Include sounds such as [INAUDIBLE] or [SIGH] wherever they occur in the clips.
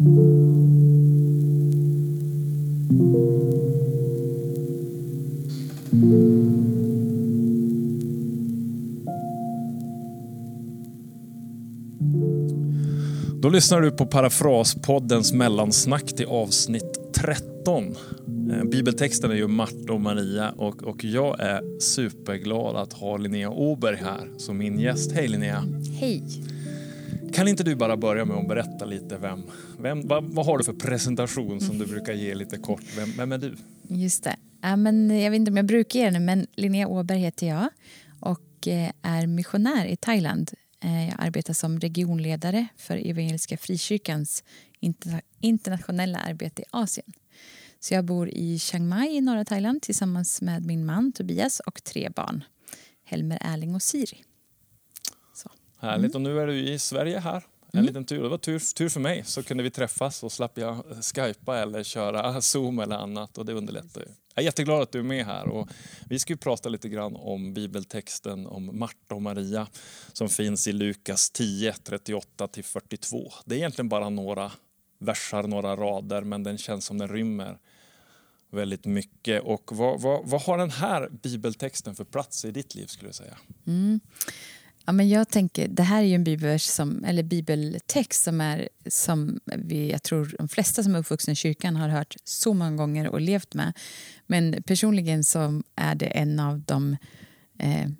Då lyssnar du på Parafraspoddens mellansnack till avsnitt 13. Eh, bibeltexten är ju Marta och Maria och, och jag är superglad att ha Linnea Oberg här som min gäst. Hej Linnea! Hej! Kan inte du bara börja med att berätta lite vem, vem vad, vad har du för presentation som du brukar ge lite kort? Vem, vem är du? Just det. Ja, men jag vet inte om jag brukar ge det, men Linnea Åberg heter jag och eh, är missionär i Thailand. Eh, jag arbetar som regionledare för Evangeliska Frikyrkans internationella arbete i Asien. Så jag bor i Chiang Mai i norra Thailand tillsammans med min man Tobias och tre barn. Helmer, Erling och Siri. Härligt, och nu är du i Sverige här. En liten tur. Det var tur, tur för mig, så kunde vi träffas och slapp jag skypa eller köra [LAUGHS] Zoom eller annat och det underlättar ju. Jag är jätteglad att du är med här och vi ska ju prata lite grann om bibeltexten om Marta och Maria som finns i Lukas 10, 38-42. Det är egentligen bara några versar, några rader men den känns som den rymmer väldigt mycket. Och vad, vad, vad har den här bibeltexten för plats i ditt liv skulle du säga? Ja, men jag tänker, det här är ju en bibelvers som, eller bibeltext som är som vi, jag tror de flesta som är uppvuxna i kyrkan har hört så många gånger och levt med. Men personligen så är det en av de eh,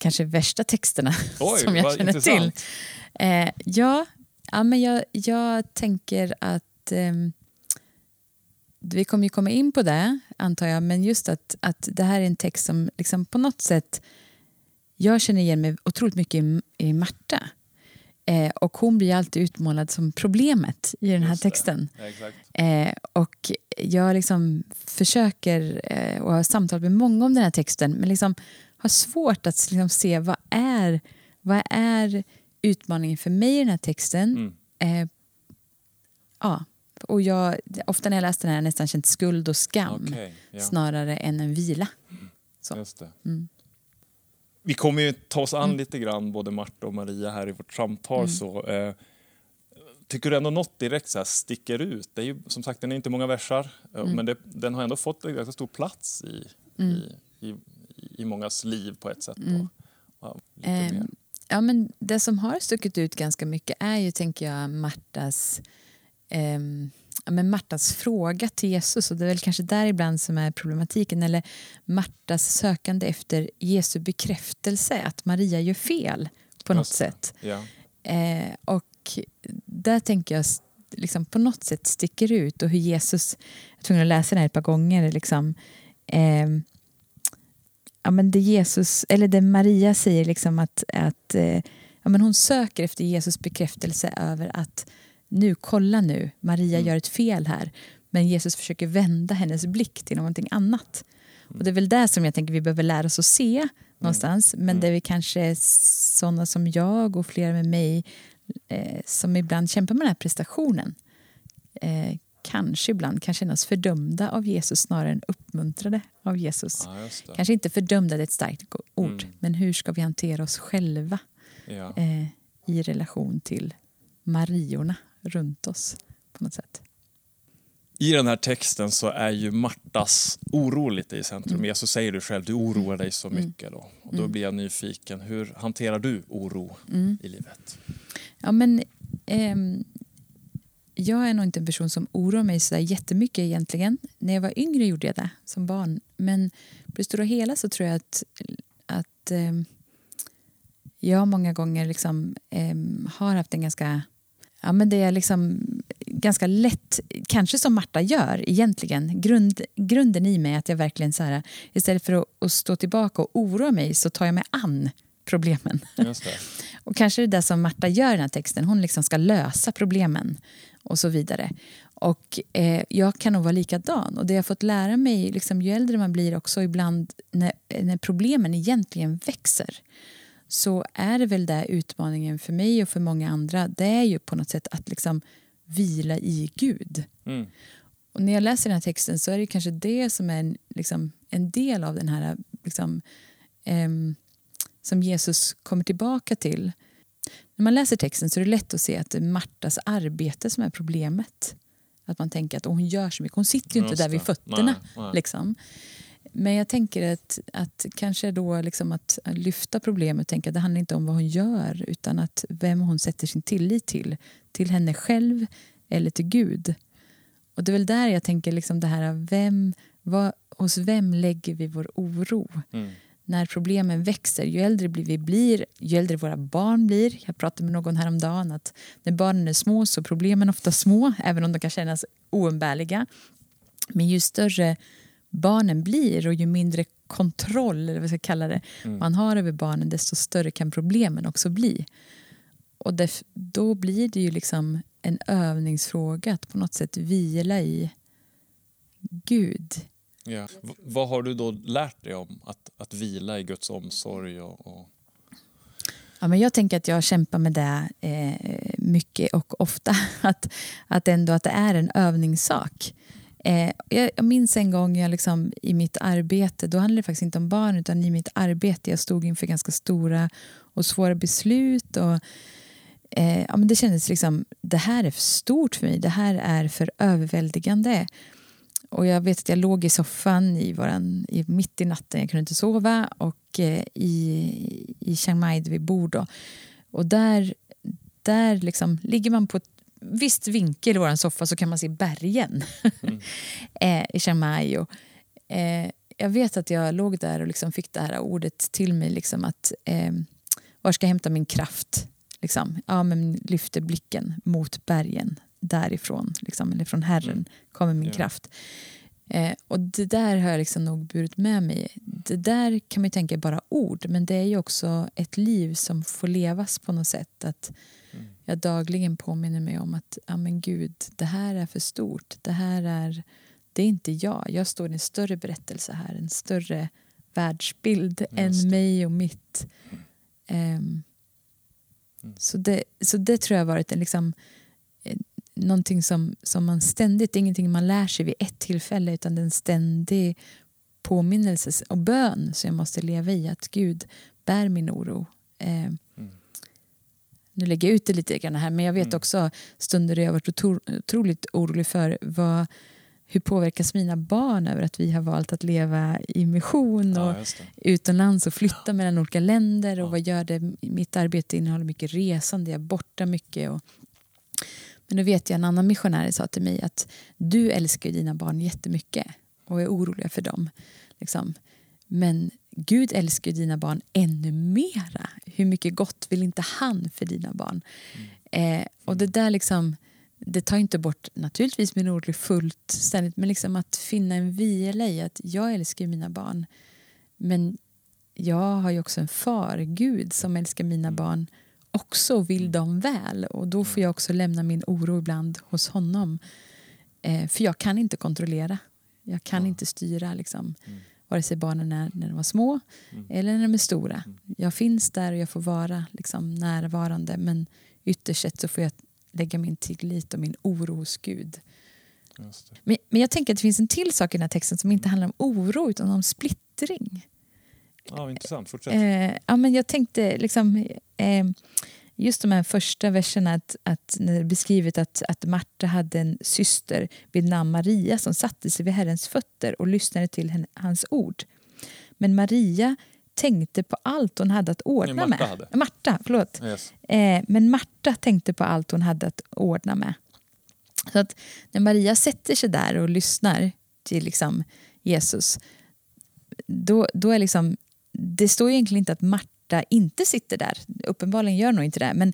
kanske värsta texterna [LAUGHS] Oj, som jag känner till. Eh, ja, ja, men jag, jag tänker att ehm, vi kommer ju komma in på det, antar jag, men just att, att det här är en text som liksom på något sätt jag känner igen mig otroligt mycket i, i Marta. Eh, och hon blir alltid utmålad som problemet i den här Just texten. Eh, och jag liksom försöker eh, och har samtalat med många om den här texten men liksom har svårt att liksom se vad är, vad är utmaningen för mig i den här texten. Mm. Eh, ja, och jag, ofta när jag läst den här har jag nästan känt skuld och skam Okej, ja. snarare än en vila. Så. Just det. Mm. Vi kommer ju ta oss an lite grann, både Marta och Maria här i vårt samtal. Mm. Så, eh, tycker du ändå något direkt så här sticker ut? Det är ju, som sagt, den är inte många versar, eh, Mm. men det, den har ändå fått en ganska stor plats i, i, i, i mångas liv på ett sätt. Mer. Mm. Ehm, ja, men det som har stuckit ut ganska mycket är ju, tänker jag, Martas, ja, men Martas fråga till Jesus. Och det är väl kanske där ibland som är problematiken. Eller Martas sökande efter Jesu bekräftelse att Maria gör fel på något sätt. Ja. Eh, och där tänker jag liksom på något sätt sticker ut och hur Jesus, jag är tvungen att läsa den här ett par gånger, liksom, ehm, ja, men det Jesus, eller det Maria säger liksom att, att eh, ja, men hon söker efter Jesus bekräftelse över att nu, kolla nu, Maria Mm. gör ett fel här. Men Jesus försöker vända hennes blick till någonting annat. Och det är väl det som jag tänker vi behöver lära oss att se någonstans. Men det är vi kanske sådana som jag och flera med mig eh, som ibland kämpar med den här prestationen. Eh, kanske ibland kan kännas fördömda av Jesus snarare än uppmuntrade av Jesus. Ja. Kanske inte fördömda, det är ett starkt go- ord. Mm. Men hur ska vi hantera oss själva Ja. eh, i relation till Mariorna runt oss på något sätt? I den här texten så är ju Martas oro lite i centrum. Mm. Jesus säger du själv, du oroar dig så mycket. Då. Och då blir jag nyfiken, hur hanterar du oro Mm. i livet? Ja, men, ehm, jag är nog inte en person som oroar mig så där jättemycket egentligen. När jag var yngre gjorde jag det som barn. Men på det stora hela så tror jag att, att ehm, jag många gånger liksom, ehm, har haft en ganska... Ja, men det är liksom ganska lätt, kanske som Marta gör egentligen. Grund, grunden i mig är att jag verkligen så här, istället för att, att stå tillbaka och oroa mig så tar jag mig an problemen. [LAUGHS] Och kanske det där som Marta gör i den här texten, hon liksom ska lösa problemen och så vidare. Och eh, jag kan nog vara likadan. Och det jag fått lära mig, liksom, ju äldre man blir också ibland när, när problemen egentligen växer så är det väl där utmaningen för mig och för många andra, det är ju på något sätt att liksom vila i Gud. Mm. Och när jag läser den här texten så är det kanske det som är en, liksom, en del av den här liksom, ehm, som Jesus kommer tillbaka till. när man läser texten så är det lätt att se att det är Martas arbete som är problemet. Att man tänker att hon gör så mycket, hon sitter ju inte där vid fötterna. Nej, nej. Liksom. Men jag tänker att, att kanske då liksom att lyfta problemet och tänka att det handlar inte om vad hon gör utan att vem hon sätter sin tillit till. Till henne själv eller till Gud. Och det är väl där jag tänker liksom det här vem, vad, hos vem lägger vi vår oro? Mm. När problemen växer, ju äldre vi blir, ju äldre våra barn blir. Jag pratade med någon häromdagen att när barnen är små så är problemen ofta små, även om de kan kännas oumbärliga. Men ju större barnen blir och ju mindre kontroll eller vad jag ska kalla det, man har över barnen desto större kan problemen också bli. Och def- då blir det ju liksom en övningsfråga att på något sätt vila i Gud. Ja. V- vad har du då lärt dig om att, att vila i Guds omsorg? Och, och... Ja, men jag tänker att jag kämpar med det eh, mycket och ofta. [LAUGHS] Att, att ändå att det är en övningssak. Eh, jag, jag minns en gång jag liksom, i mitt arbete, då handlade det faktiskt inte om barn utan i mitt arbete jag stod inför ganska stora och svåra beslut. Och, eh, ja, men det kändes liksom, det här är för stort för mig, det här är för överväldigande. Och jag vet att jag låg i soffan i våran, i, mitt i natten, jag kunde inte sova och eh, i, i Chiang Mai där vi bor då. Och där, där liksom, ligger man på ett visst vinkel i vår soffa så kan man se bergen [LAUGHS] eh, i Chiang Mai. Och, eh, jag vet att jag låg där och liksom fick det här ordet till mig liksom att eh, var ska jag hämta min kraft? Liksom. Ja, men lyfter blicken mot bergen därifrån, liksom, eller från Herren kommer min Ja. kraft. Eh, och det där har jag liksom nog burit med mig. Det där kan man tänka är bara ord, men det är ju också ett liv som får levas på något sätt. Att jag dagligen påminner mig om att ja, men Gud, det här är för stort. Det här är, det är inte jag. Jag står i en större berättelse här, en större världsbild än mig och mitt. Ehm, så, det, så det tror jag har varit en liksom, någonting som, som man ständigt, det är ingenting man lär sig vid ett tillfälle utan det är en ständig påminnelse och bön som jag måste leva i. Att Gud bär min oro. Ehm, nu lägger jag ut det lite grann här men jag vet också stunder där jag varit otro, otroligt orolig för vad, hur påverkas mina barn över att vi har valt att leva i mission och Ja, utomlands och flytta mellan olika länder och vad gör det? Mitt arbete innehåller mycket resande, jag är borta mycket. Och... Men då vet jag en annan missionär sa till mig att du älskar dina barn jättemycket och är orolig för dem. Liksom. Men Gud älskar dina barn ännu mera. Hur mycket gott vill inte han för dina barn? Eh, och det där liksom, det tar inte bort naturligtvis min oro fullt ständigt men liksom att finna en vila i att jag älskar mina barn men jag har ju också en far, Gud, som älskar mina barn också och vill dem väl. Och då får jag också lämna min oro ibland hos honom. Eh, för jag kan inte kontrollera. Jag kan inte styra liksom, vare sig barnen är när de var små eller när de är stora. Jag finns där och jag får vara liksom, närvarande men ytterst sett så får jag lägga min tillit och min oro hos Gud. Men, men jag tänker att det finns en till sak i den här texten som inte handlar om oro utan om splittring. Ja, intressant. Fortsätt. Eh, ja, men jag tänkte liksom, eh, just de här första verserna att, att när det är beskrivet att, att Marta hade en syster vid namn Maria som satte sig vid Herrens fötter och lyssnade till henne, hans ord. Men Maria tänkte på allt hon hade att ordna Marta med. hade. Marta, förlåt. Yes. Eh, men Marta tänkte på allt hon hade att ordna med. Så att när Maria sätter sig där och lyssnar till liksom Jesus då, då är liksom, det står egentligen inte att Marta inte sitter där. Uppenbarligen gör nog inte det. Men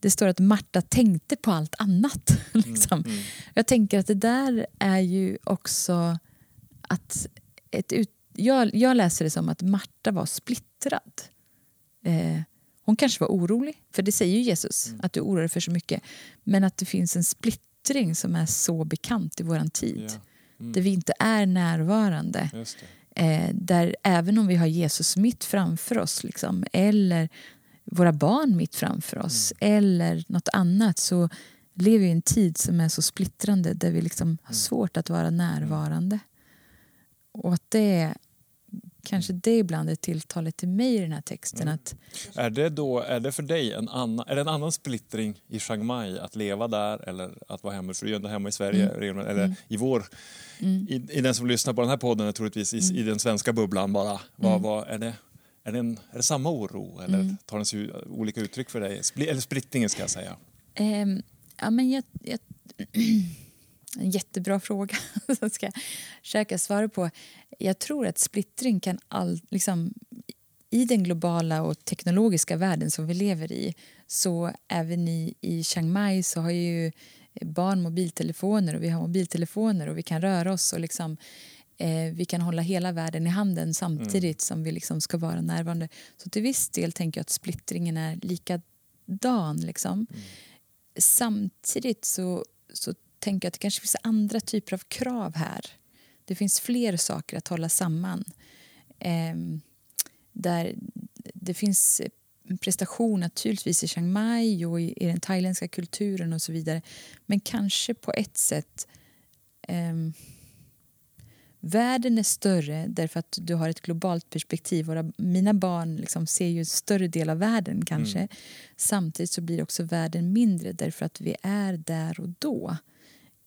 det står att Marta tänkte på allt annat. [LAUGHS] liksom. Jag tänker att det där är ju också att ett ut, jag, jag läser det som att Marta var splittrad. Eh, hon kanske var orolig, för det säger ju Jesus, att du oroar dig för så mycket. Men att det finns en splittring som är så bekant i våran tid. Ja. Där vi inte är närvarande. Eh, där även om vi har Jesus mitt framför oss liksom, eller våra barn mitt framför oss eller något annat så lever vi i en tid som är så splittrande där vi liksom har svårt att vara närvarande. Och att det kanske det ibland är tilltalet till mig i den här texten. Mm. Att, Är det, då, är det för dig en annan, är det en annan splittring i Chiang Mai att leva där eller att vara hemma? För du är ändå hemma i Sverige, Mm. eller Mm. i vår, mm, i, i den som lyssnar på den här podden troligtvis i, Mm. i den svenska bubblan bara. Vad, Mm. vad, är, det, är, det en, är det samma oro eller Mm. tar den sig olika uttryck för dig? Spli, eller splittringen ska jag säga. Ehm, ja, men jag, jag, [CLEARS THROAT] en jättebra fråga [LAUGHS] som ska försöka svara på. Jag tror att splittring kan all, liksom, i den globala och teknologiska världen som vi lever i så även i, i Chiang Mai så har ju barn mobiltelefoner och vi har mobiltelefoner och vi kan röra oss och liksom, eh, vi kan hålla hela världen i handen samtidigt som vi liksom ska vara närvarande. Så till viss del tänker jag att splittringen är likadan. Liksom. Samtidigt så, så tänker jag att det kanske finns andra typer av krav här. Det finns fler saker att hålla samman. Ehm, där det finns prestation naturligtvis i Chiang Mai och i, i den thailändska kulturen och så vidare. Men kanske på ett sätt ehm, Världen är större därför att du har ett globalt perspektiv. Våra, mina barn liksom ser ju en större del av världen kanske. Mm. Samtidigt så blir också världen mindre därför att vi är där och då.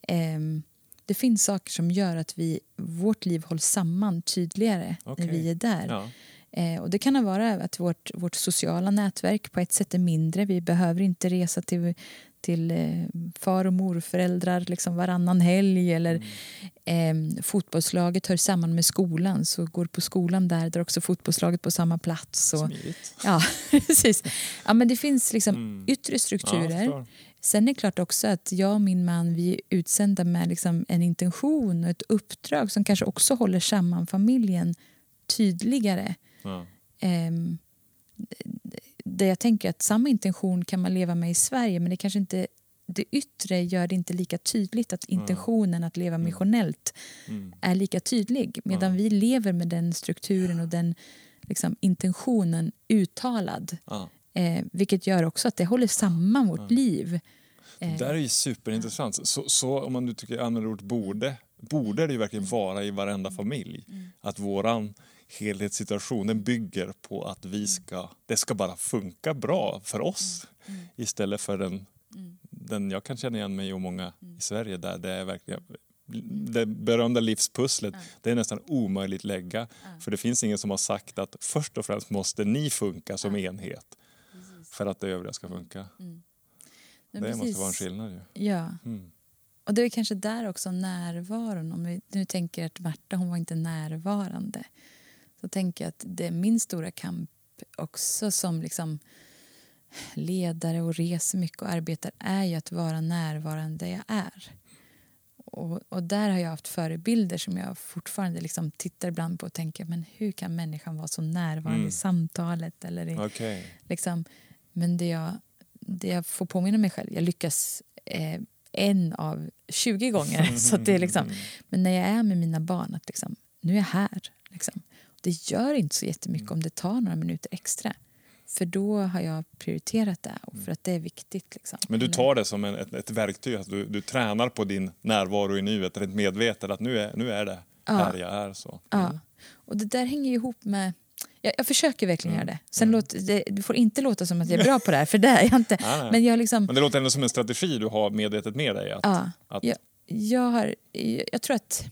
Ehm, det finns saker som gör att vi, vårt liv hålls samman tydligare Okej. när vi är där. Ja. Eh, och det kan vara att vårt, vårt sociala nätverk på ett sätt är mindre. Vi behöver inte resa till, till eh, far och morföräldrar liksom varannan helg. Eller, Mm. eh, fotbollslaget hör samman med skolan, så går på skolan där, där också fotbollslaget på samma plats. Och, Smidigt. ja, [LAUGHS] precis. Ja, men det finns liksom Mm. yttre Ja, strukturer. förstår. Sen är det klart också att jag och min man vi är utsända med liksom en intention och ett uppdrag som kanske också håller samman familjen tydligare. Ja. Ehm, där jag tänker att samma intention kan man leva med i Sverige men det kanske inte det yttre gör det inte lika tydligt att intentionen att leva missionellt Mm. är lika tydlig. Medan Ja. vi lever med den strukturen och den liksom, intentionen uttalad. Ja. Eh, vilket gör också att det håller samman vårt Ja. liv. Det Eh, där är ju superintressant. Så, så om man nu tycker använder ordet borde, borde det ju verkligen vara i varenda familj. Att våran helhetssituation den bygger på att vi ska, det ska bara funka bra för oss istället för den, den jag kan känna igen mig och många i Sverige där det är verkligen det berömda livspusslet, det är nästan omöjligt lägga. För det finns ingen som har sagt att först och främst måste ni funka som enhet för att det övriga ska funka. Men det måste precis. vara en skillnad ju. Ja, Mm. och det är kanske där också närvaron. Om vi nu tänker att Marta hon var inte närvarande. Så tänker jag att det är min stora kamp också som liksom ledare och reser mycket och arbetar är ju att vara närvarande där jag är. Och, och där har jag haft förebilder som jag fortfarande liksom tittar ibland på och tänker men hur kan människan vara så närvarande Mm. i samtalet eller i, Okej. Liksom, men det jag, det jag får påminna mig själv, jag lyckas eh, en av 20 gånger. [LAUGHS] så det är liksom, men när jag är med mina barn, att liksom, nu är jag här. Liksom. Det gör inte så jättemycket om det tar några minuter extra. För då har jag prioriterat det och för att det är viktigt. Liksom. Men du tar det som en, ett, ett verktyg, att du, du tränar på din närvaro i nuet, rent medvetet att nu är, nu är det Ja. här jag är. Så. Ja. Och det där hänger ihop med... Jag, jag försöker verkligen Mm. göra det. Sen låt, det. Det får inte låta som att jag är bra på det här, för det är jag inte. [LAUGHS] Nej, nej. Men jag liksom... Men det låter ändå som en strategi du har medvetet med dig. Att, Ja, att, jag, jag, har, jag tror att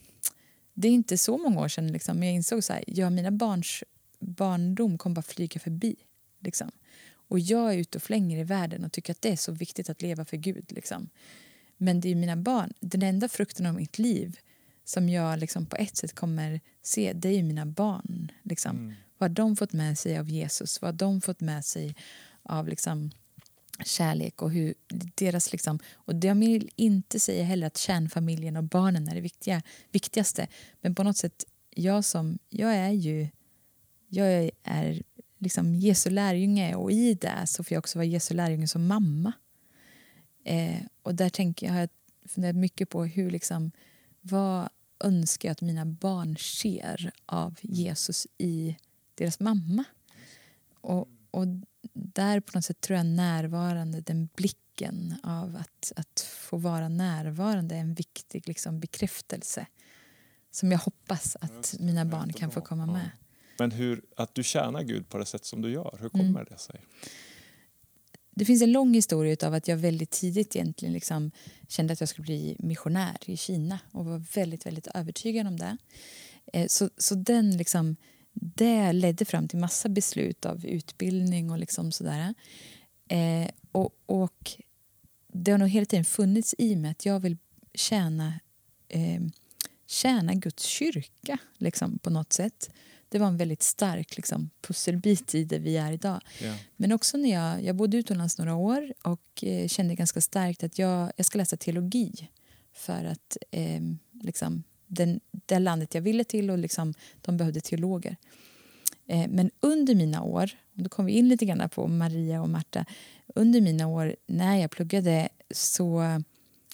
det är inte så många år sedan liksom, jag insåg så här, ja, mina barns barndom kommer bara flyga förbi. Liksom. Och jag är ute och flänger i världen och tycker att det är så viktigt att leva för Gud. Liksom. Men det är mina barn, den enda frukten av mitt liv som jag liksom på ett sätt kommer se, det är ju mina barn. Liksom. Mm. Vad har de fått med sig av Jesus? Vad har de fått med sig av liksom, kärlek och hur deras liksom och jag vill inte säga heller att kärnfamiljen och barnen är det viktiga, viktigaste men på något sätt jag som jag är ju jag är liksom Jesu lärjunge och i det så får jag också vara Jesu lärjunge som mamma eh, och där tänker jag har jag funderat mycket på hur liksom vad önskar jag att mina barn ser av Jesus i deras mamma och, och där på något sätt tror jag närvarande, den blicken av att, att få vara närvarande är en viktig liksom, bekräftelse som jag hoppas att mina barn kan få komma med. Men hur, att du tjänar Gud på det sätt som du gör, hur kommer Mm. det sig? Det finns en lång historia av att jag väldigt tidigt egentligen liksom kände att jag skulle bli missionär i Kina och var väldigt, väldigt övertygad om det. Eh, Så, så den liksom, det ledde fram till massa beslut av utbildning och liksom sådär. Eh, och, och det har nog hela tiden funnits i mig att jag vill tjäna, eh, tjäna Guds kyrka liksom, på något sätt. Det var en väldigt stark liksom, pusselbit i det vi är idag. Ja. Men också när jag, jag bodde utomlands några år och eh, kände ganska starkt att jag, jag ska läsa teologi för att eh, liksom, den, det landet jag ville till och liksom, de behövde teologer. Eh, men under mina år, och då kom vi in lite grann på Maria och Marta, under mina år när jag pluggade så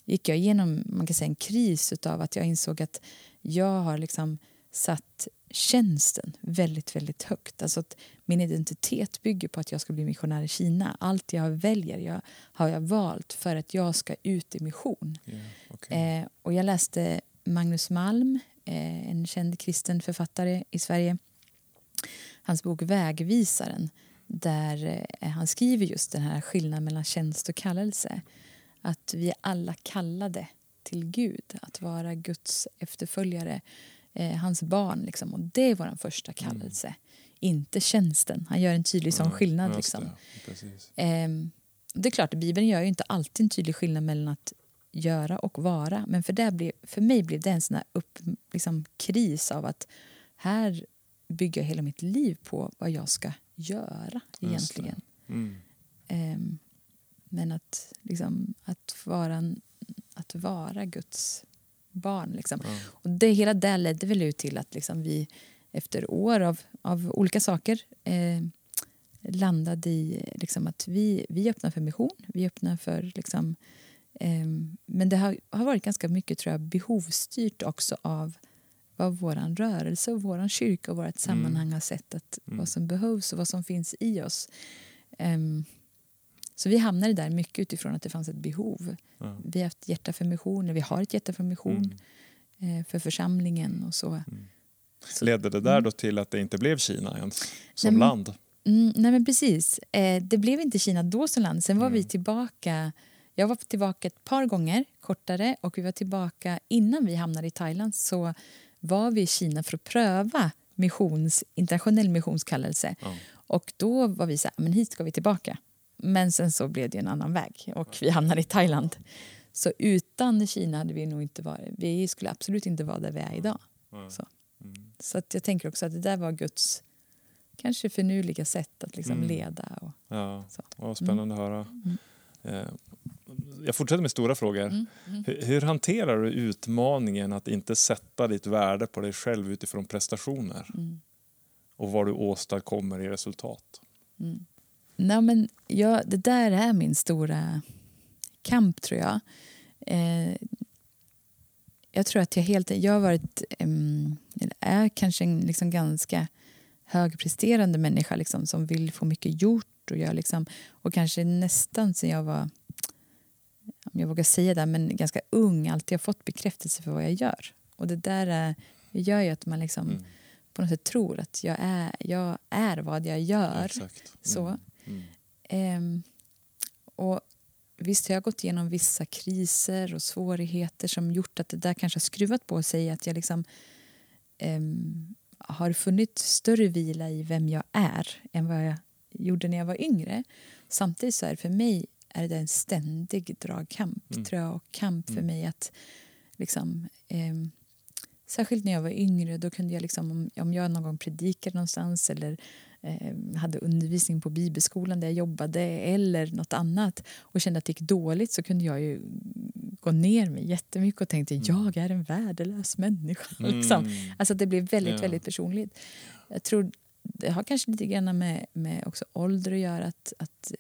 gick jag igenom man kan säga, en kris av att jag insåg att jag har liksom satt tjänsten väldigt, väldigt högt. Alltså att min identitet bygger på att jag ska bli missionär i Kina. Allt jag väljer jag, har jag valt för att jag ska ut i mission. Ja, okej. Eh, och jag läste Magnus Malm, eh, en känd kristen författare i Sverige. Hans bok Vägvisaren, där eh, han skriver just den här skillnaden mellan tjänst och kallelse. Att vi är alla kallade till Gud, att vara Guds efterföljare, eh, hans barn. Liksom. Och det är vår första kallelse, inte tjänsten. Han gör en tydlig sån Ja, skillnad. Liksom. det. Ehm, det är klart, Bibeln gör ju inte alltid en tydlig skillnad mellan att göra och vara. Men för, det blev, för mig blev det en sån här upp, liksom, kris av att här bygger jag hela mitt liv på vad jag ska göra egentligen. Mm. Ehm, men att, liksom, att, vara, en- att vara Guds barn. Liksom. Ja. Och det, hela det ledde väl ut till att liksom vi efter år av, av olika saker eh, landade i liksom att vi, vi öppnar för mission. Vi öppnar för... Liksom, men det har, har varit ganska mycket tror jag, behovsstyrt också av vad vår rörelse och vår kyrka och vårt sammanhang har sett att Mm. vad som behövs och vad som finns i oss. Ehm, så vi hamnade där mycket utifrån att det fanns ett behov. Ja. Vi har haft hjärta för mission, vi har ett hjärta för mission Mm. eh, för församlingen och så. Mm. Så- Ledde det där Mm. då till att det inte blev Kina ens som Nej, land? Mm, nej men precis. Eh, det blev inte Kina då som land. Sen var vi Mm. tillbaka. Jag var tillbaka ett par gånger, kortare. Och vi var tillbaka innan vi hamnade i Thailand. Så var vi i Kina för att pröva missions, internationell missionskallelse. Ja. Och då var vi så här, men hit ska vi tillbaka. Men sen så blev det en annan väg och vi hamnade i Thailand. Så utan Kina hade vi nog inte varit, vi skulle absolut inte vara där vi är idag. Ja. Så. Mm. Så att jag tänker också att det där var Guds kanske finurliga sätt att liksom Mm. leda. Och, Ja, Så. vad spännande att höra. Mm. Eh, Jag fortsätter med stora frågor. Mm, mm. Hur, hur hanterar du utmaningen att inte sätta ditt värde på dig själv utifrån prestationer Mm. och vad du åstadkommer i resultat? Mm. Nej, men ja, det där är min stora kamp, tror jag. Eh, jag tror att jag helt... Jag har varit... eller är kanske en liksom ganska högpresterande människa liksom, som vill få mycket gjort. Och, jag liksom, och kanske nästan sen jag var, om jag vågar säga det, men ganska ung alltid har fått bekräftelse för vad jag gör. Och det där är, gör ju att man liksom Mm. på något sätt tror att jag är, jag är vad jag gör. Så. Mm. Mm. Ehm, och visst har jag gått igenom vissa kriser och svårigheter som gjort att det där kanske har skruvat på sig. Att jag liksom ehm, har funnit större vila i vem jag är än vad jag gjorde när jag var yngre. Samtidigt så är det för mig är det en ständig dragkamp, Mm. tror jag, och kamp för Mm. mig att liksom ehm, Särskilt när jag var yngre, då kunde jag liksom, om, om jag någon gång predikade någonstans eller eh, hade undervisning på bibelskolan där jag jobbade eller något annat och kände att det gick dåligt så kunde jag ju gå ner mig jättemycket och tänkte Mm. jag är en värdelös människa. [LAUGHS] Liksom. Mm. Alltså att det blev väldigt, Ja. väldigt personligt. Jag tror det har kanske lite grann med, med också ålder att göra. Att, att,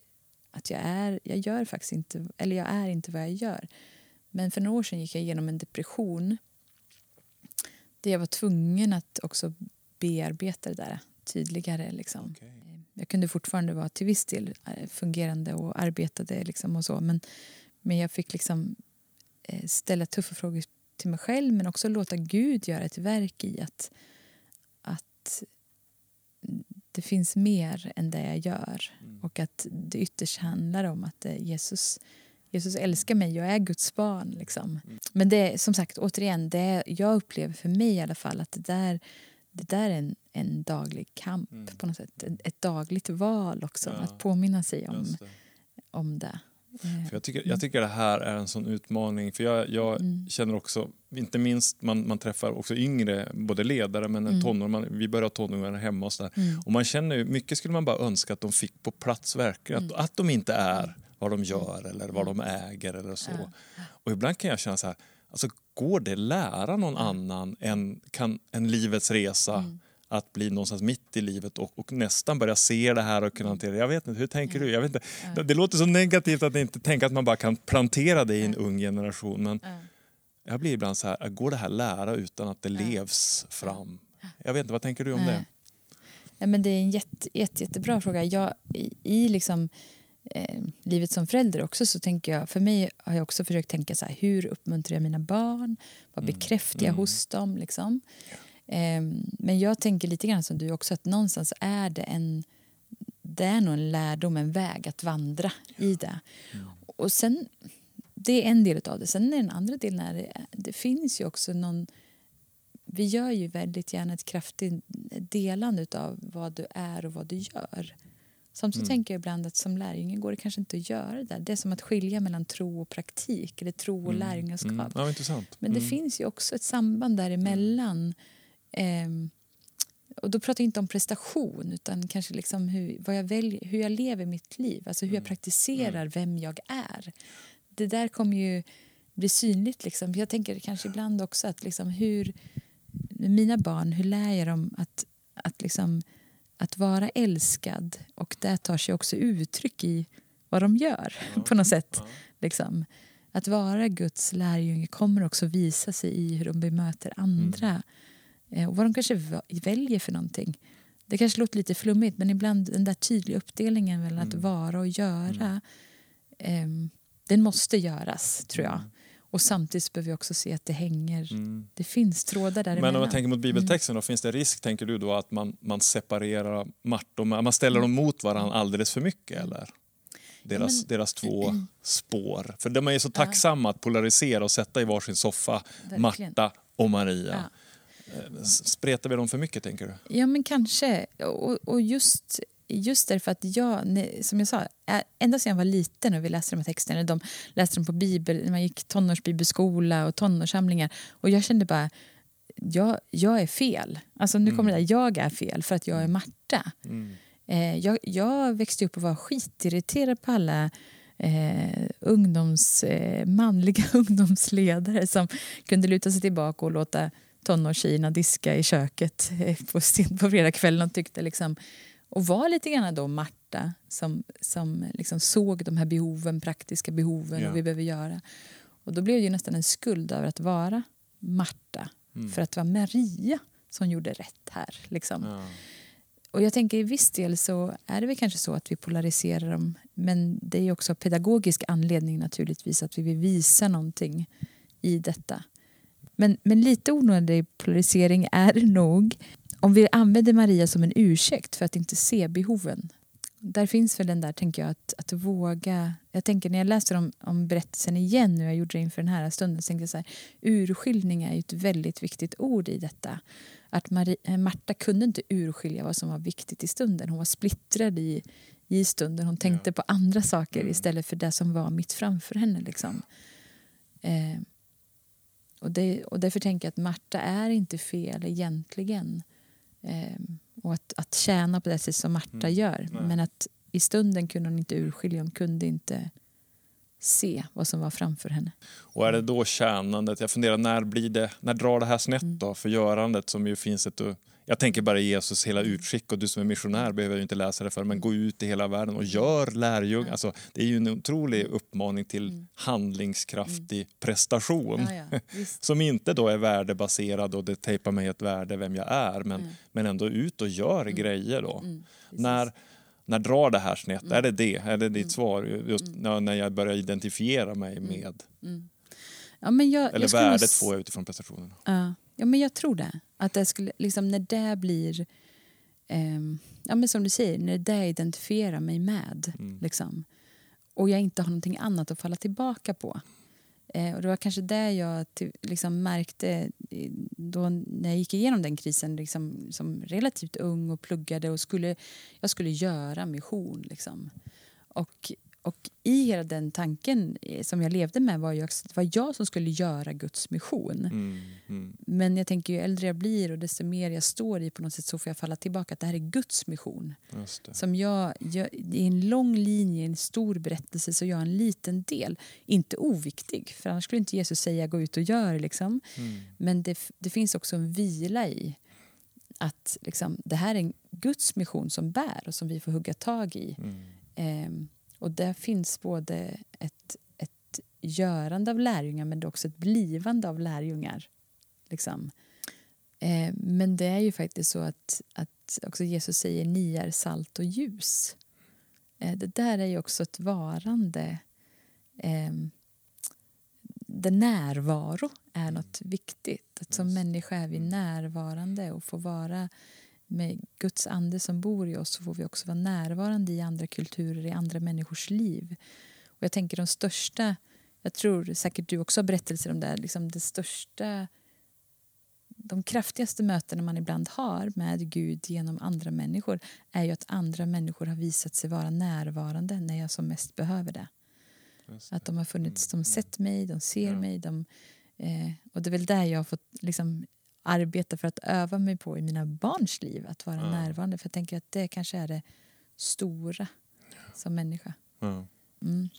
att jag är, jag gör faktiskt inte, eller jag är inte vad jag gör. Men för några år sedan gick jag igenom en depression där jag var tvungen att också bearbeta det där tydligare. Liksom. Okej. Jag kunde fortfarande vara till viss del eh, fungerande och arbetade liksom och så. Men, men jag fick liksom eh, ställa tuffa frågor till mig själv men också låta Gud göra ett verk i att, att det finns mer än det jag gör. Mm. Och att det ytterst handlar om att eh, Jesus, Jesus älskar mig och är Guds barn. Liksom. Mm. Men det som sagt, återigen, det jag upplever för mig i alla fall att det där, det där är en, en daglig kamp Mm. på något sätt. Ett, ett dagligt val också, Ja, att påminna sig om, det. om det. Eh, För jag, tycker, jag tycker det här är en sån utmaning. För jag, jag Mm. känner också, inte minst man, man träffar också yngre, både ledare men Mm. tonår, man, vi börjar ha tonåringar hemma och sådär. Mm. Och man känner ju, mycket skulle man bara önska att de fick på plats verkligen. Mm. Att, att de inte är vad de gör eller vad de äger eller så. Och ibland kan jag känna så här, alltså går det lära någon annan än, kan, än livets resa? Mm. Att bli någonstans mitt i livet och, och nästan börja se det här och kunna hantera det. Jag vet inte, hur tänker du? Jag vet inte. Det, det låter så negativt att inte tänka att man bara kan plantera det i en ung generation. Men Ja. jag blir ibland så här, går det här lära utan att det levs fram? Jag vet inte, vad tänker du om det? Ja, men det är en jätte, jätte, jättebra fråga. Jag, I i liksom, eh, livet som förälder också så tänker jag, för mig har jag också försökt tänka så här, hur uppmuntrar jag mina barn? Vad Mm. bekräftar jag Mm. hos dem? Liksom? Eh, men jag tänker lite grann som du också, att någonstans är det en det är nog en lärdom, en väg att vandra i det. Mm. Och sen, det är en del av det. Sen är den andra delen är det, det finns ju också någon vi gör ju väldigt gärna ett kraftigt delande av vad du är och vad du gör. Samtidigt Mm. tänker jag ibland att som lärjunge går det kanske inte att göra det där. Det är som att skilja mellan tro och praktik eller tro och Mm. lärjungaskap. Mm. Ja. Men det Mm. finns ju också ett samband däremellan. Ehm, och då pratar jag inte om prestation utan kanske liksom hur, vad jag väljer, hur jag lever mitt liv. Alltså hur jag Mm. praktiserar vem jag är. Det där kommer ju bli synligt. Liksom. Jag tänker kanske ibland också att liksom hur mina barn, hur lär jag dem att, att, liksom, att vara älskad? Och det tar sig också uttryck i vad de gör Ja. på något sätt. Ja. Liksom. Att vara Guds lärjunge kommer också visa sig i hur de bemöter andra. Eh, Och vad de kanske väljer för någonting. Det kanske låter lite flummigt men ibland den där tydliga uppdelningen mellan att Mm. vara och göra ehm, den måste göras tror jag. Mm. Och samtidigt behöver vi också se att det hänger, Mm. det finns trådar däremellan. Men om man tänker mot bibeltexten, Mm. då, finns det risk tänker du då att man, man separerar Marta man ställer dem mot varandra alldeles för mycket eller? Deras, Mm. men- deras två spår. För de är så tacksamma att polarisera och sätta i varsin soffa Verkligen. Marta och Maria. Ja. Eh, Spretar vi dem för mycket tänker du? Ja, men kanske. Och, och just, just därför att jag, som jag sa, ända sedan jag var liten och vi läste de här texterna, de läste dem på bibel, när man gick tonårsbibelskola och tonårssamlingar och jag kände bara, jag, jag är fel. Alltså nu kommer det där, jag är fel för att jag är Marta. Mm. Eh, jag, jag växte upp och var skitirriterad på alla eh, ungdoms, eh, manliga [LAUGHS] ungdomsledare som kunde luta sig tillbaka och låta tonårstjejerna diska i köket eh, på, på fredagskvällen och tyckte liksom och var lite grann då Marta som, som liksom såg de här behoven, praktiska behoven Ja. och vi behöver göra. Och då blev det ju nästan en skuld över att vara Marta Mm. för att det var Maria som gjorde rätt här. Liksom. Ja. Och jag tänker i viss del så är det väl kanske så att vi polariserar dem. Men det är också pedagogisk anledning naturligtvis att vi vill visa någonting i detta. Men, men lite onödig polarisering är det nog om vi använder Maria som en ursäkt för att inte se behoven. Där finns väl den där, tänker jag, att, att våga... Jag tänker när jag läser om, om berättelsen igen, nu jag gjorde det inför den här stunden, så tänkte jag så här, urskiljning är ju ett väldigt viktigt ord i detta. Att Marie, eh, Marta kunde inte urskilja vad som var viktigt i stunden. Hon var splittrad i, i stunden. Hon tänkte på andra saker Mm. istället för det som var mitt framför henne. Liksom. Eh, och, det, och därför tänker jag att Marta är inte fel egentligen. Eh, och att, att tjäna på det sätt som Marta Mm. gör. Nej. Men att i stunden kunde hon inte urskilja, hon kunde inte se vad som var framför henne. Och är det då tjänandet, jag funderar när blir det, när drar det här snett Mm. då för görandet som ju finns ett jag tänker bara Jesus hela Mm. utskick och du som är missionär behöver ju inte läsa det för men gå ut i hela världen och gör lärjungar. Alltså, det är ju en otrolig uppmaning till Mm. handlingskraftig prestation. Ja, ja. [LAUGHS] Som inte då är värdebaserad och det tejpar mig ett värde vem jag är men, Mm. men ändå ut och gör grejer då. Mm. När, när drar det här snett? Mm. Är det det? Är det ditt Mm. svar? Just Mm. när, jag börjar identifiera mig Mm. med Mm. Ja, jag, eller jag nog värdet s- får jag utifrån prestationen. Ja, ja men jag tror det. Att det skulle, liksom, när det blir ehm, ja, men som du säger, när det identifierar mig med. Mm. Liksom, och jag inte har någonting annat att falla tillbaka på. Eh, och det var kanske det jag liksom märkte då när jag gick igenom den krisen liksom, som relativt ung och pluggade och skulle, jag skulle göra mission. Liksom. Och, och i hela den tanken eh, som jag levde med var ju att det var jag som skulle göra Guds mission. Mm. Mm. Men jag tänker ju äldre jag blir och desto mer jag står i på något sätt så får jag falla tillbaka att det här är Guds mission. Det. Som jag, jag, I en lång linje, en stor berättelse så är jag en liten del. Inte oviktig, för annars skulle inte Jesus säga gå ut och gör. Liksom. Mm. Men det, det finns också en vila i att liksom, det här är en Guds mission som bär och som vi får hugga tag i. Mm. Och där finns både ett, ett görande av lärjungar men också ett blivande av lärjungar. Liksom. Ehm, men det är ju faktiskt så att, att också Jesus säger ni är salt och ljus. Ehm, det där är ju också ett varande. Ehm, det närvaro är något viktigt. Att som människa är vi närvarande och får vara med Guds ande som bor i oss så får vi också vara närvarande i andra kulturer, i andra människors liv. Och jag tänker de största, jag tror säkert du också har berättelser om det, liksom det största de kraftigaste mötena man ibland har med Gud genom andra människor är ju att andra människor har visat sig vara närvarande när jag som mest behöver det. Det. Att de har funnits, de Mm. har sett mig, de ser Ja. mig. De, eh, och det är väl där jag har fått liksom, arbeta för att öva mig på i mina barns liv. Att vara Ja. närvarande. För jag tänker att det kanske är det stora som människa. Mm.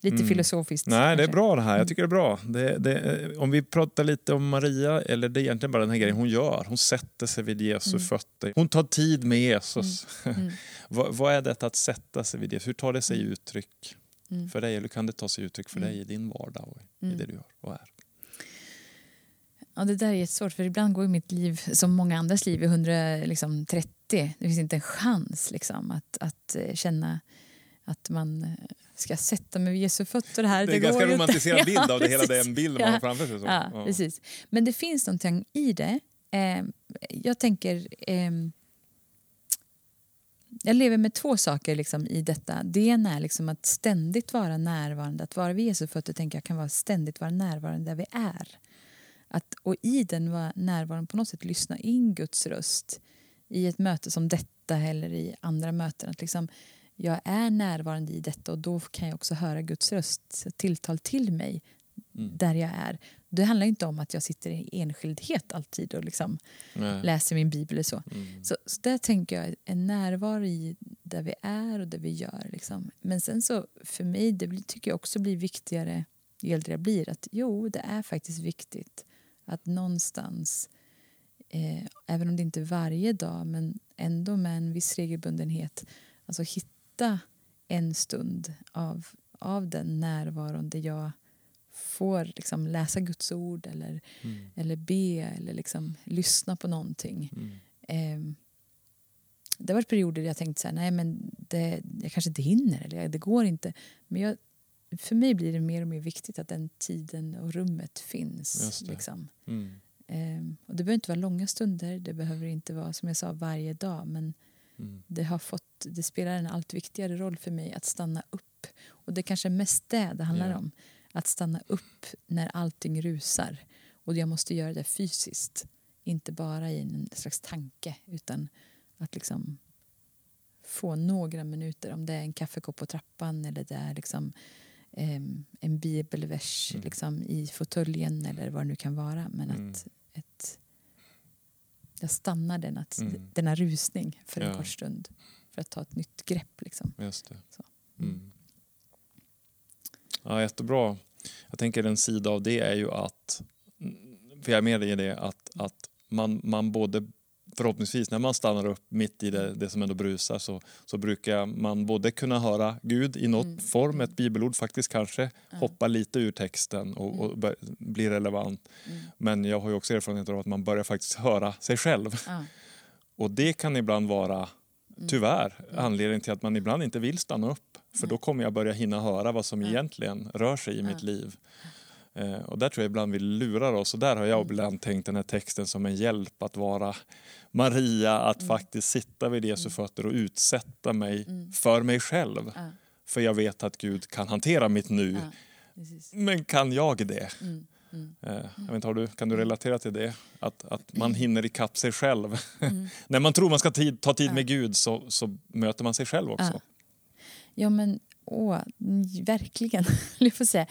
Lite Mm. filosofiskt. Nej, det är kanske. bra det här. Mm. Jag tycker det är bra. Det, det, om vi pratar lite om Maria, eller det är egentligen bara den här grejen hon gör. Hon sätter sig vid Jesu Mm. fötter. Hon tar tid med Jesus. Mm. [LAUGHS] vad, vad är detta att sätta sig vid Jesus? Hur tar det sig Mm. uttryck Mm. för dig? Eller kan det ta sig uttryck för Mm. dig i din vardag och i Mm. det du gör och är? Ja, det där är jättesvårt för ibland går mitt liv som många andras liv i 130. Liksom, 30. det finns inte en chans liksom, att, att eh, känna att man eh, ska sätta mig vid Jesu fötter här. Det är en ganska ju inte. romantiserad [LAUGHS] bild Ja, av det hela precis. den bilden man Ja. har framför sig. Så. Ja, precis. Men det finns någonting i det. Eh, jag tänker... Eh, jag lever med två saker liksom i detta. Det ena är liksom att ständigt vara närvarande. Att vara vid Jesu fötter tänker jag kan vara ständigt vara närvarande där vi är. Att, och i den vara närvarande på något sätt lyssna in Guds röst i ett möte som detta eller i andra möten. Att liksom, jag är närvarande i detta och då kan jag också höra Guds röst tilltal till mig Mm. där jag är. Det handlar inte om att jag sitter i enskildhet alltid och liksom Nej. läser min bibel eller så. Mm. Så, så där tänker jag en närvaro i där vi är och det vi gör. Liksom. Men sen så för mig, det tycker jag också blir viktigare ju äldre jag blir, att jo, det är faktiskt viktigt att någonstans, eh, även om det inte är varje dag, men ändå med en viss regelbundenhet, alltså hitta en stund av, av den närvaron där jag får liksom läsa Guds ord eller, Mm. eller be eller liksom lyssna på någonting. Mm. Eh, det har varit perioder där jag tänkt så här, nej men det, jag kanske inte hinner eller det går inte. Men jag, för mig blir det mer och mer viktigt att den tiden och rummet finns. Det. Liksom. Mm. Eh, och det behöver inte vara långa stunder, det behöver inte vara som jag sa varje dag. Men Mm. det, har fått, det spelar en allt viktigare roll för mig att stanna upp. Och det är kanske mest det det handlar Ja. om. Att stanna upp när allting rusar. Och jag måste göra det fysiskt. Inte bara i en slags tanke utan att liksom få några minuter. Om det är en kaffekopp på trappan eller det är liksom, en bibelvers Mm. liksom, i fåtöljen eller vad det nu kan vara. Men Mm. att ett, jag stannar den, att, Mm. denna rusning för en Ja. kort stund för att ta ett nytt grepp. Liksom. Just det. Så. Mm. Ja, jättebra. Jag tänker en sida av det är ju att, för jag är med dig i det, att, att man, man både förhoppningsvis när man stannar upp mitt i det, det som ändå brusar så, så brukar man både kunna höra Gud i något Mm. form, ett bibelord faktiskt kanske, Ja. hoppa lite ur texten och, och bör, bli relevant. Mm. Men jag har ju också erfarenhet av att man börjar faktiskt höra sig själv. Och det kan ibland vara, Mm. tyvärr, Mm. anledningen till att man ibland inte vill stanna upp. För då kommer jag börja hinna höra vad som egentligen rör sig i mitt liv. Eh, och där tror jag ibland vi lurar oss och där har jag Mm. ibland tänkt den här texten som en hjälp att vara Maria, att Mm. faktiskt sitta vid Jesu fötter och utsätta mig Mm. för mig själv. Ja, För jag vet att Gud kan hantera mitt nu. precis. Men kan jag det? Mm, mm, Eh, jag vet har du, kan du relatera till det? Att, att man hinner ikapp sig själv. mm. [LAUGHS] När man tror man ska tid, ta tid Ja. med Gud så, så möter man sig själv också. Ja. Men åh, verkligen, [LAUGHS] jag får säga.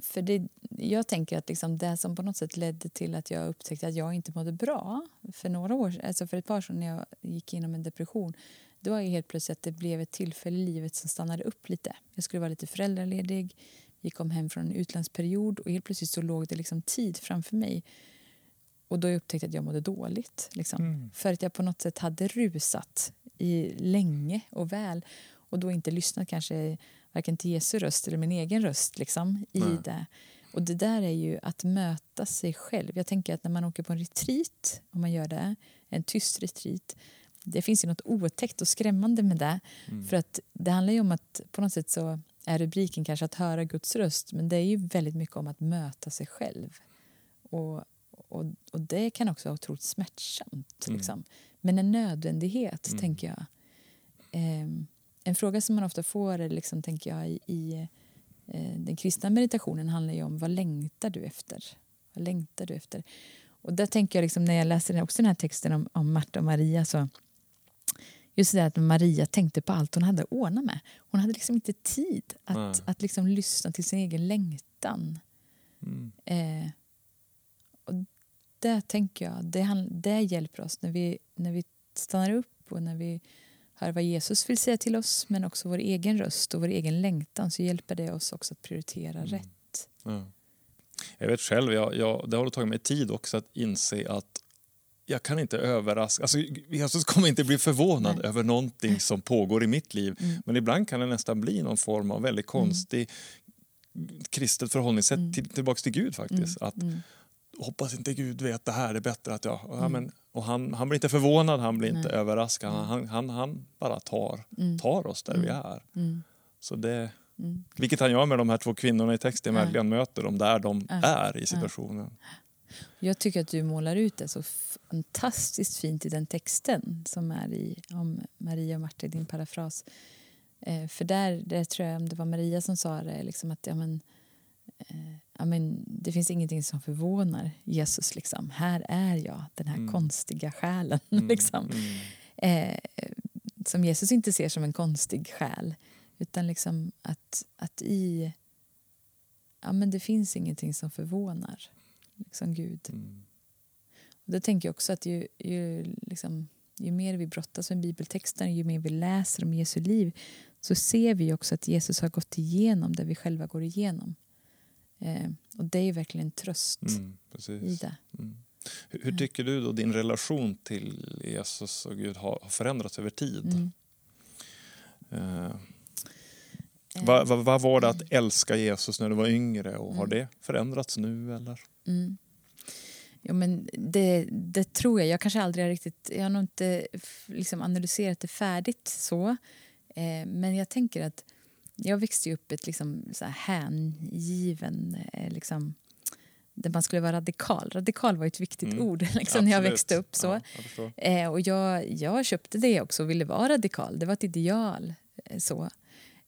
För, det, jag tänker att liksom det som på något sätt ledde till att jag upptäckte att jag inte mådde bra för några år alltså för ett par år sedan när jag gick igenom en depression då var ju helt plötsligt att det blev ett tillfälle i livet som stannade upp lite. Jag skulle vara lite föräldraledig, vi kom hem från en utlandsperiod och helt plötsligt så låg det liksom tid framför mig. Och då upptäckte jag att jag mådde dåligt. Liksom. Mm. För att jag på något sätt hade rusat i länge och väl och då inte lyssnat kanske varken till Jesu röst eller min egen röst liksom, i Nej. det. Och det där är ju att möta sig själv. Jag tänker att när man åker på en retreat, om man gör det, en tyst retreat, det finns ju något otäckt och skrämmande med det. Mm. För att det handlar ju om att på något sätt så är rubriken kanske att höra Guds röst men det är ju väldigt mycket om att möta sig själv. Och, och, och det kan också vara otroligt smärtsamt. Mm. Liksom. Men en nödvändighet, Mm. tänker jag. Ehm, en fråga som man ofta får liksom, tänker jag, i, i eh, den kristna meditationen handlar ju om vad längtar du efter? Vad längtar du efter? Och där tänker jag liksom, när jag läser också den här texten om, om Marta och Maria så just det där att Maria tänkte på allt hon hade att ordna med. Hon hade liksom inte tid att, Nej. att liksom lyssna till sin egen längtan. Mm. Eh, och det tänker jag, det, det hjälper oss när vi, när vi stannar upp och när vi hör vad Jesus vill säga till oss men också vår egen röst och vår egen längtan så hjälper det oss också att prioritera Mm. rätt. Ja. Jag vet själv, jag, jag, det har tagit mig tid också att inse att jag kan inte överraska. Alltså, Jesus kommer inte bli förvånad Nej. över någonting som pågår i mitt liv. Mm. Men ibland kan det nästan bli någon form av väldigt konstig kristet förhållningssätt Mm. till, tillbaks till Gud faktiskt. Att Mm. hoppas inte Gud vet det här är bättre att jag... Ja, Mm. men, och han, han blir inte förvånad, han blir inte Nej. överraskad. Mm. Han, han, han bara tar, Mm. tar oss där vi Mm. är. Mm. Så det, Mm. vilket han gör med de här två kvinnorna i texten, Ja. verkligen möter dem där de Ja. är i situationen. Jag tycker att du målar ut det så fantastiskt fint i den texten som är i om Maria och Marta i din parafras. Eh, för där, där tror jag om det var Maria som sa det, liksom att ja, men, ja, men, det finns ingenting som förvånar Jesus. Liksom. Här är jag, den här Mm. konstiga själen. [LAUGHS] Mm, liksom. mm, eh, som Jesus inte ser som en konstig själ. Utan liksom att, att i... Ja, men det finns ingenting som förvånar liksom Gud. mm. Och det tänker jag också att ju, ju, liksom, ju mer vi brottas med bibeltexten, ju mer vi läser om Jesu liv så ser vi också att Jesus har gått igenom det vi själva går igenom. Eh, och det är verkligen en tröst Mm, i det. Mm. Hur, hur tycker du då din relation till Jesus och Gud har, har förändrats över tid? Mm. Eh, Eh, vad, vad, vad var det att älska Jesus när du var yngre och har Mm. det förändrats nu eller? Mm. Jo, men det, det tror jag. Jag kanske aldrig har riktigt... Jag har nog inte liksom analyserat det färdigt så. Eh, men jag tänker att jag växte upp ett liksom, så här hängiven... Eh, liksom, där man skulle vara radikal. Radikal var ett viktigt Mm. ord [LAUGHS] liksom, när jag växte upp. så. Ja, jag. Eh, och jag, jag köpte det också och ville vara radikal. Det var ett ideal. Eh, så.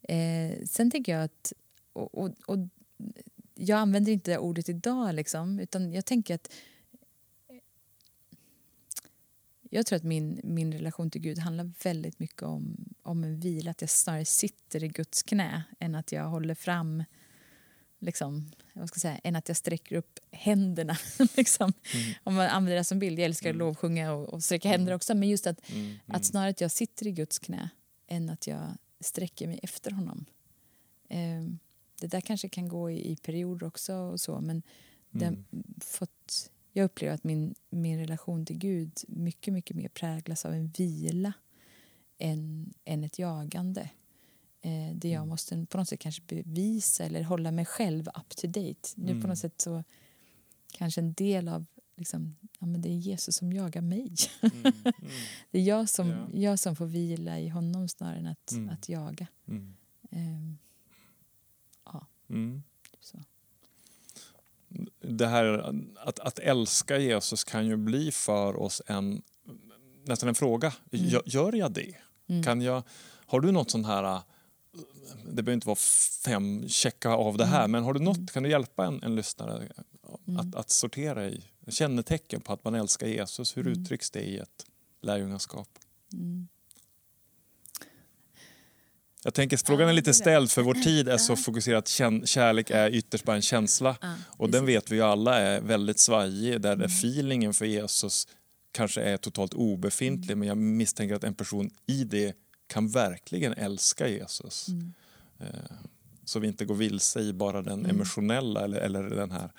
Eh, sen tänker jag att... Och, och, och, jag använder inte det ordet idag, liksom, utan jag tänker att... Jag tror att min, min relation till Gud handlar väldigt mycket om, om en vila. Att jag snarare sitter i Guds knä än att jag håller fram... Liksom, vad ska jag säga, än att jag sträcker upp händerna. [LAUGHS] liksom. Mm. Om man använder det som bild. Jag älskar att Mm. lovsjunga och, och sträcka händer också. Men just att, Mm, mm. att snarare att jag sitter i Guds knä än att jag sträcker mig efter honom. Ehm, det där kanske kan gå i, i perioder också och så men det har Mm. fått, jag upplever att min, min relation till Gud mycket, mycket mer präglas av en vila än, än ett jagande. Eh, där jag Mm. måste på något sätt kanske bevisa eller hålla mig själv up to date. Nu på Mm. något sätt så kanske en del av liksom, ja, men det är Jesus som jagar mig. Mm, [LAUGHS] mm, Det är jag som, Ja. jag som får vila i honom snarare än att, Mm. att jaga. mm, Ehm, mm. Det här att, att älska Jesus kan ju bli för oss en, nästan en fråga. Gör, gör jag det? Kan jag, har du något sånt här det behöver inte vara fem checka av det här, men har du något, kan du hjälpa en, en lyssnare att, att sortera i kännetecken på att man älskar Jesus? Hur uttrycks det i ett lärjungaskap? Mm. Jag tänker frågan är lite ställd för vår tid är så fokuserad att kärlek är ytterst bara en känsla. Och den vet vi ju alla är väldigt svajig, där feelingen för Jesus kanske är totalt obefintlig men jag misstänker att en person i det kan verkligen älska Jesus. Mm. Så vi inte går vilse i bara den mm. emotionella eller, eller den här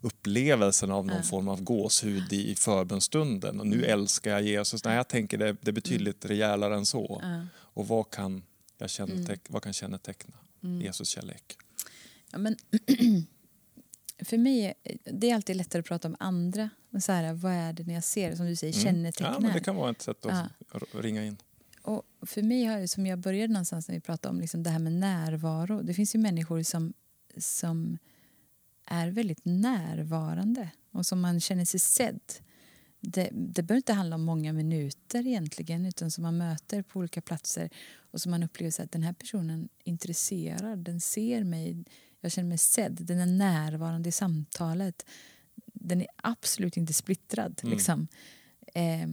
upplevelsen av någon form av gåshud i förbönstunden. Och nu mm. älskar jag Jesus. Nej, jag tänker det, det är betydligt mm. rejälare än så. Och vad kan, jag känneteck, mm. vad kan känneteckna mm. Jesus kärlek? Ja, men [CLEARS THROAT] för mig det är alltid lättare att prata om andra. Så här, vad är det när jag ser, som du säger, kännetecknar. Ja, men det kan vara ett sätt att ringa in. Och för mig, har, som jag började någonstans när vi pratade om liksom det här med närvaro. Det finns ju människor som, som är väldigt närvarande och som man känner sig sedd. Det, det behöver inte handla om många minuter egentligen utan som man möter på olika platser och som man upplever att den här personen är intresserad, den ser mig, jag känner mig sedd, den är närvarande i samtalet. Den är absolut inte splittrad. Mm. Liksom. Eh,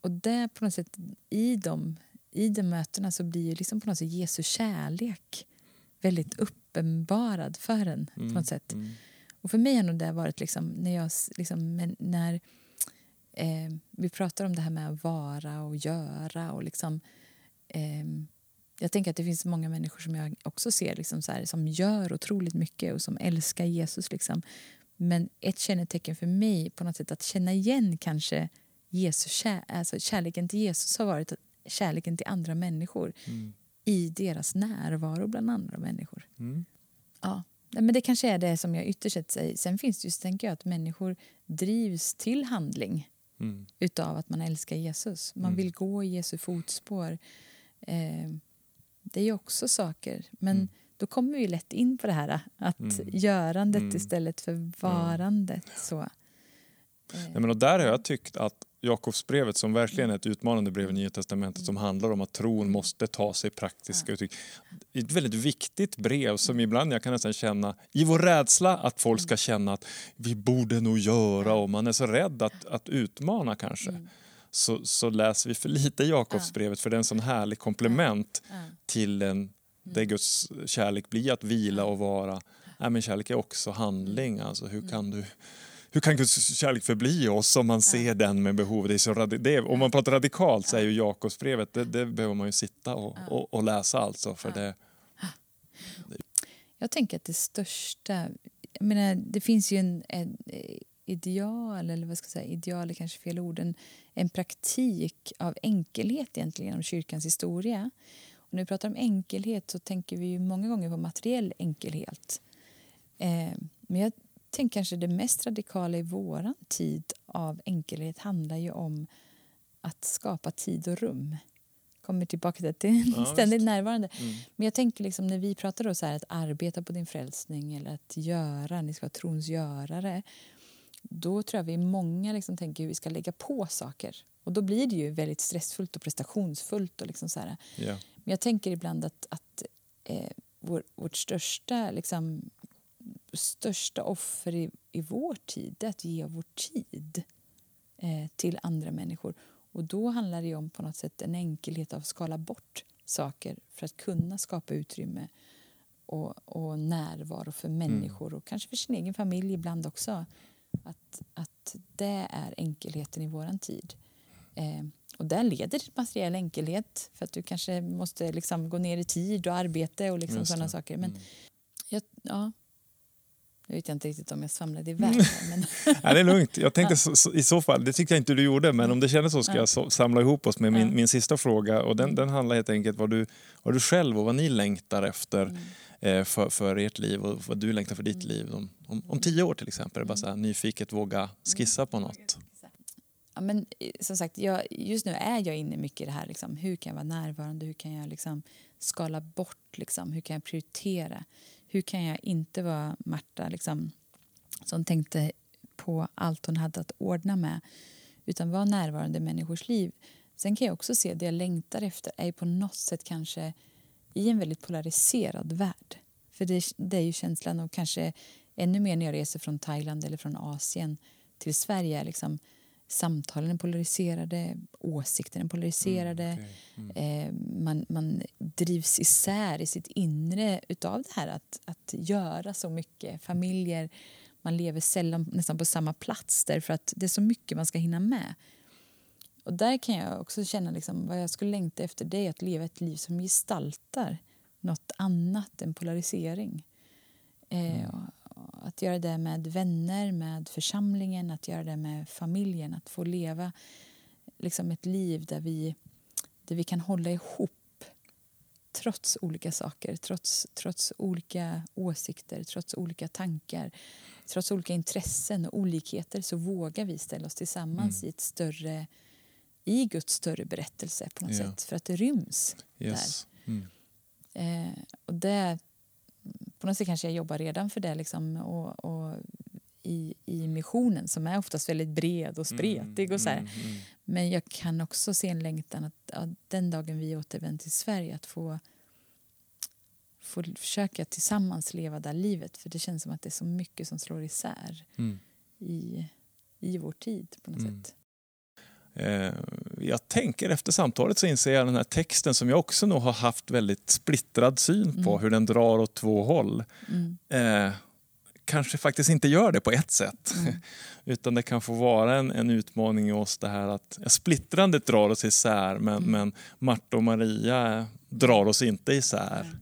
och det på något sätt, i de i de mötena så blir ju liksom på något sätt Jesu kärlek väldigt uppenbarad för en. på mm, något sätt. Mm. Och för mig har nog det varit liksom, när, jag, liksom, när eh, vi pratar om det här med att vara och göra och liksom eh, jag tänker att det finns många människor som jag också ser liksom så här, som gör otroligt mycket och som älskar Jesus. Liksom. Men ett kännetecken för mig på något sätt att känna igen kanske Jesus, kär, alltså kärleken till Jesus har varit kärleken till andra människor mm. i deras närvaro bland andra människor. Mm. Ja. Men det kanske är det som jag ytterst sett säger. Sen finns det just, tänker jag, att människor drivs till handling mm. utav att man älskar Jesus. Man mm. vill gå i Jesu fotspår. Eh, det är ju också saker. Men mm. då kommer vi lätt in på det här att mm. görandet mm. istället för varandet. Så. Eh. Nej, men och där har jag tyckt att Jakobsbrevet som verkligen är ett utmanande brev i Nya Testamentet som handlar om att tron måste ta sig praktiska uttryck. Ett väldigt viktigt brev som ibland jag kan nästan känna, i vår rädsla att folk ska känna att vi borde nog göra och man är så rädd att, att utmana kanske. Mm. Så, så läser vi för lite Jakobsbrevet för det är en sån härlig komplement till en, mm. Guds kärlek blir att vila och vara. Nej, men kärlek är också handling, alltså hur kan du hur kan Guds kärlek förbli oss om man ser den med behov? Det är så det, om man pratar radikalt så är ju Jakobsbrevet, det, det behöver man ju sitta och, och, och läsa alltså. För det, Jag tänker att det största, jag menar, det finns ju en, en ideal, eller vad ska jag säga, ideal är kanske fel ord, en, en praktik av enkelhet egentligen genom kyrkans historia. Och när vi pratar om enkelhet så tänker vi många gånger på materiell enkelhet. Eh, men jag tänker kanske det mest radikala i vår tid av enkelhet handlar ju om att skapa tid och rum. Kommer tillbaka till det, ja, ständigt just. närvarande. Mm. Men jag tänker liksom när vi pratar då så här att arbeta på din frälsning eller att göra, ni ska vara trons görare. Då tror jag vi många liksom tänker hur vi ska lägga på saker. Och då blir det ju väldigt stressfullt och prestationsfullt. Och liksom så här. Yeah. Men jag tänker ibland att, att eh, vår, vårt största liksom, största offer i, i vår tid är att ge vår tid eh, till andra människor. Och Då handlar det om på något sätt en enkelhet av att skala bort saker för att kunna skapa utrymme och, och närvaro för mm. människor mm. och kanske för sin egen familj ibland också. Att, att det är enkelheten i vår tid. Eh, och där leder till materiell enkelhet för att du kanske måste liksom gå ner i tid och arbete och liksom sådana saker. Men mm. jag, ja, nu vet jag inte riktigt om jag svamlade [LAUGHS] iväg. Men... Nej, det är lugnt. Jag tänkte så, så, i så fall, det tyckte jag inte du gjorde, men om det kändes så ska jag så, samla ihop oss med min, min sista fråga. Och den, den handlar helt enkelt vad du, vad du själv och vad ni längtar efter mm. eh, för, för ert liv och vad du längtar för ditt mm. liv. Om, om, om, tio år till exempel, bara så här, nyfiket våga skissa på något. Ja, men, eh, som sagt, jag, just nu är jag inne mycket i det här. Liksom, hur kan jag vara närvarande? Hur kan jag liksom, skala bort? Liksom, hur kan jag prioritera? Hur kan jag inte vara Marta liksom, som tänkte på allt hon hade att ordna med utan vara närvarande i människors liv. Sen kan jag också se det jag längtar efter är på något sätt kanske i en väldigt polariserad värld. För det, det är ju känslan och kanske ännu mer när jag reser från Thailand eller från Asien till Sverige. Liksom, samtalen är polariserade, åsikterna är polariserade. Mm, okay. mm. Eh, man, man drivs isär i sitt inre utav det här att, att göra så mycket. Familjer, man lever sällan nästan på samma plats därför att det är så mycket man ska hinna med. Och där kan jag också känna liksom, vad jag skulle längta efter det är att leva ett liv som gestaltar nåt annat än polarisering. Eh, mm. Att göra det med vänner, med församlingen, att göra det med familjen. Att få leva liksom ett liv där vi, där vi kan hålla ihop trots olika saker, trots, trots olika åsikter, trots olika tankar. Trots olika intressen och olikheter så vågar vi ställa oss tillsammans mm. i ett större i Guds större berättelse på något ja. sätt för att det ryms yes. där. Mm. Eh, och det, på något sätt kanske jag jobbar redan för det liksom, och, och i, i missionen som är oftast väldigt bred och spretig. och så mm, mm, Men jag kan också se en längtan att ja, den dagen vi återvänder till Sverige att få, få försöka tillsammans leva det livet. För det känns som att det är så mycket som slår isär mm. i, i vår tid på något mm. sätt. Eh, jag tänker efter samtalet så inser jag den här texten som jag också nog har haft väldigt splittrad syn på, mm. hur den drar åt två håll. Mm. Eh, kanske faktiskt inte gör det på ett sätt. Mm. [LAUGHS] Utan det kan få vara en, en utmaning i oss det här att ja, splittrandet drar oss isär men, mm. men Marta och Maria drar oss inte isär.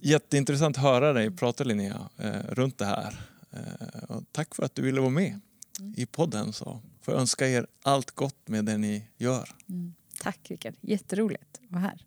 Jätteintressant att höra dig prata Linnea eh, runt det här. Eh, tack för att du ville vara med mm. i podden. Så får jag önska er allt gott med det ni gör. Mm. Tack Rickard, jätteroligt att vara här.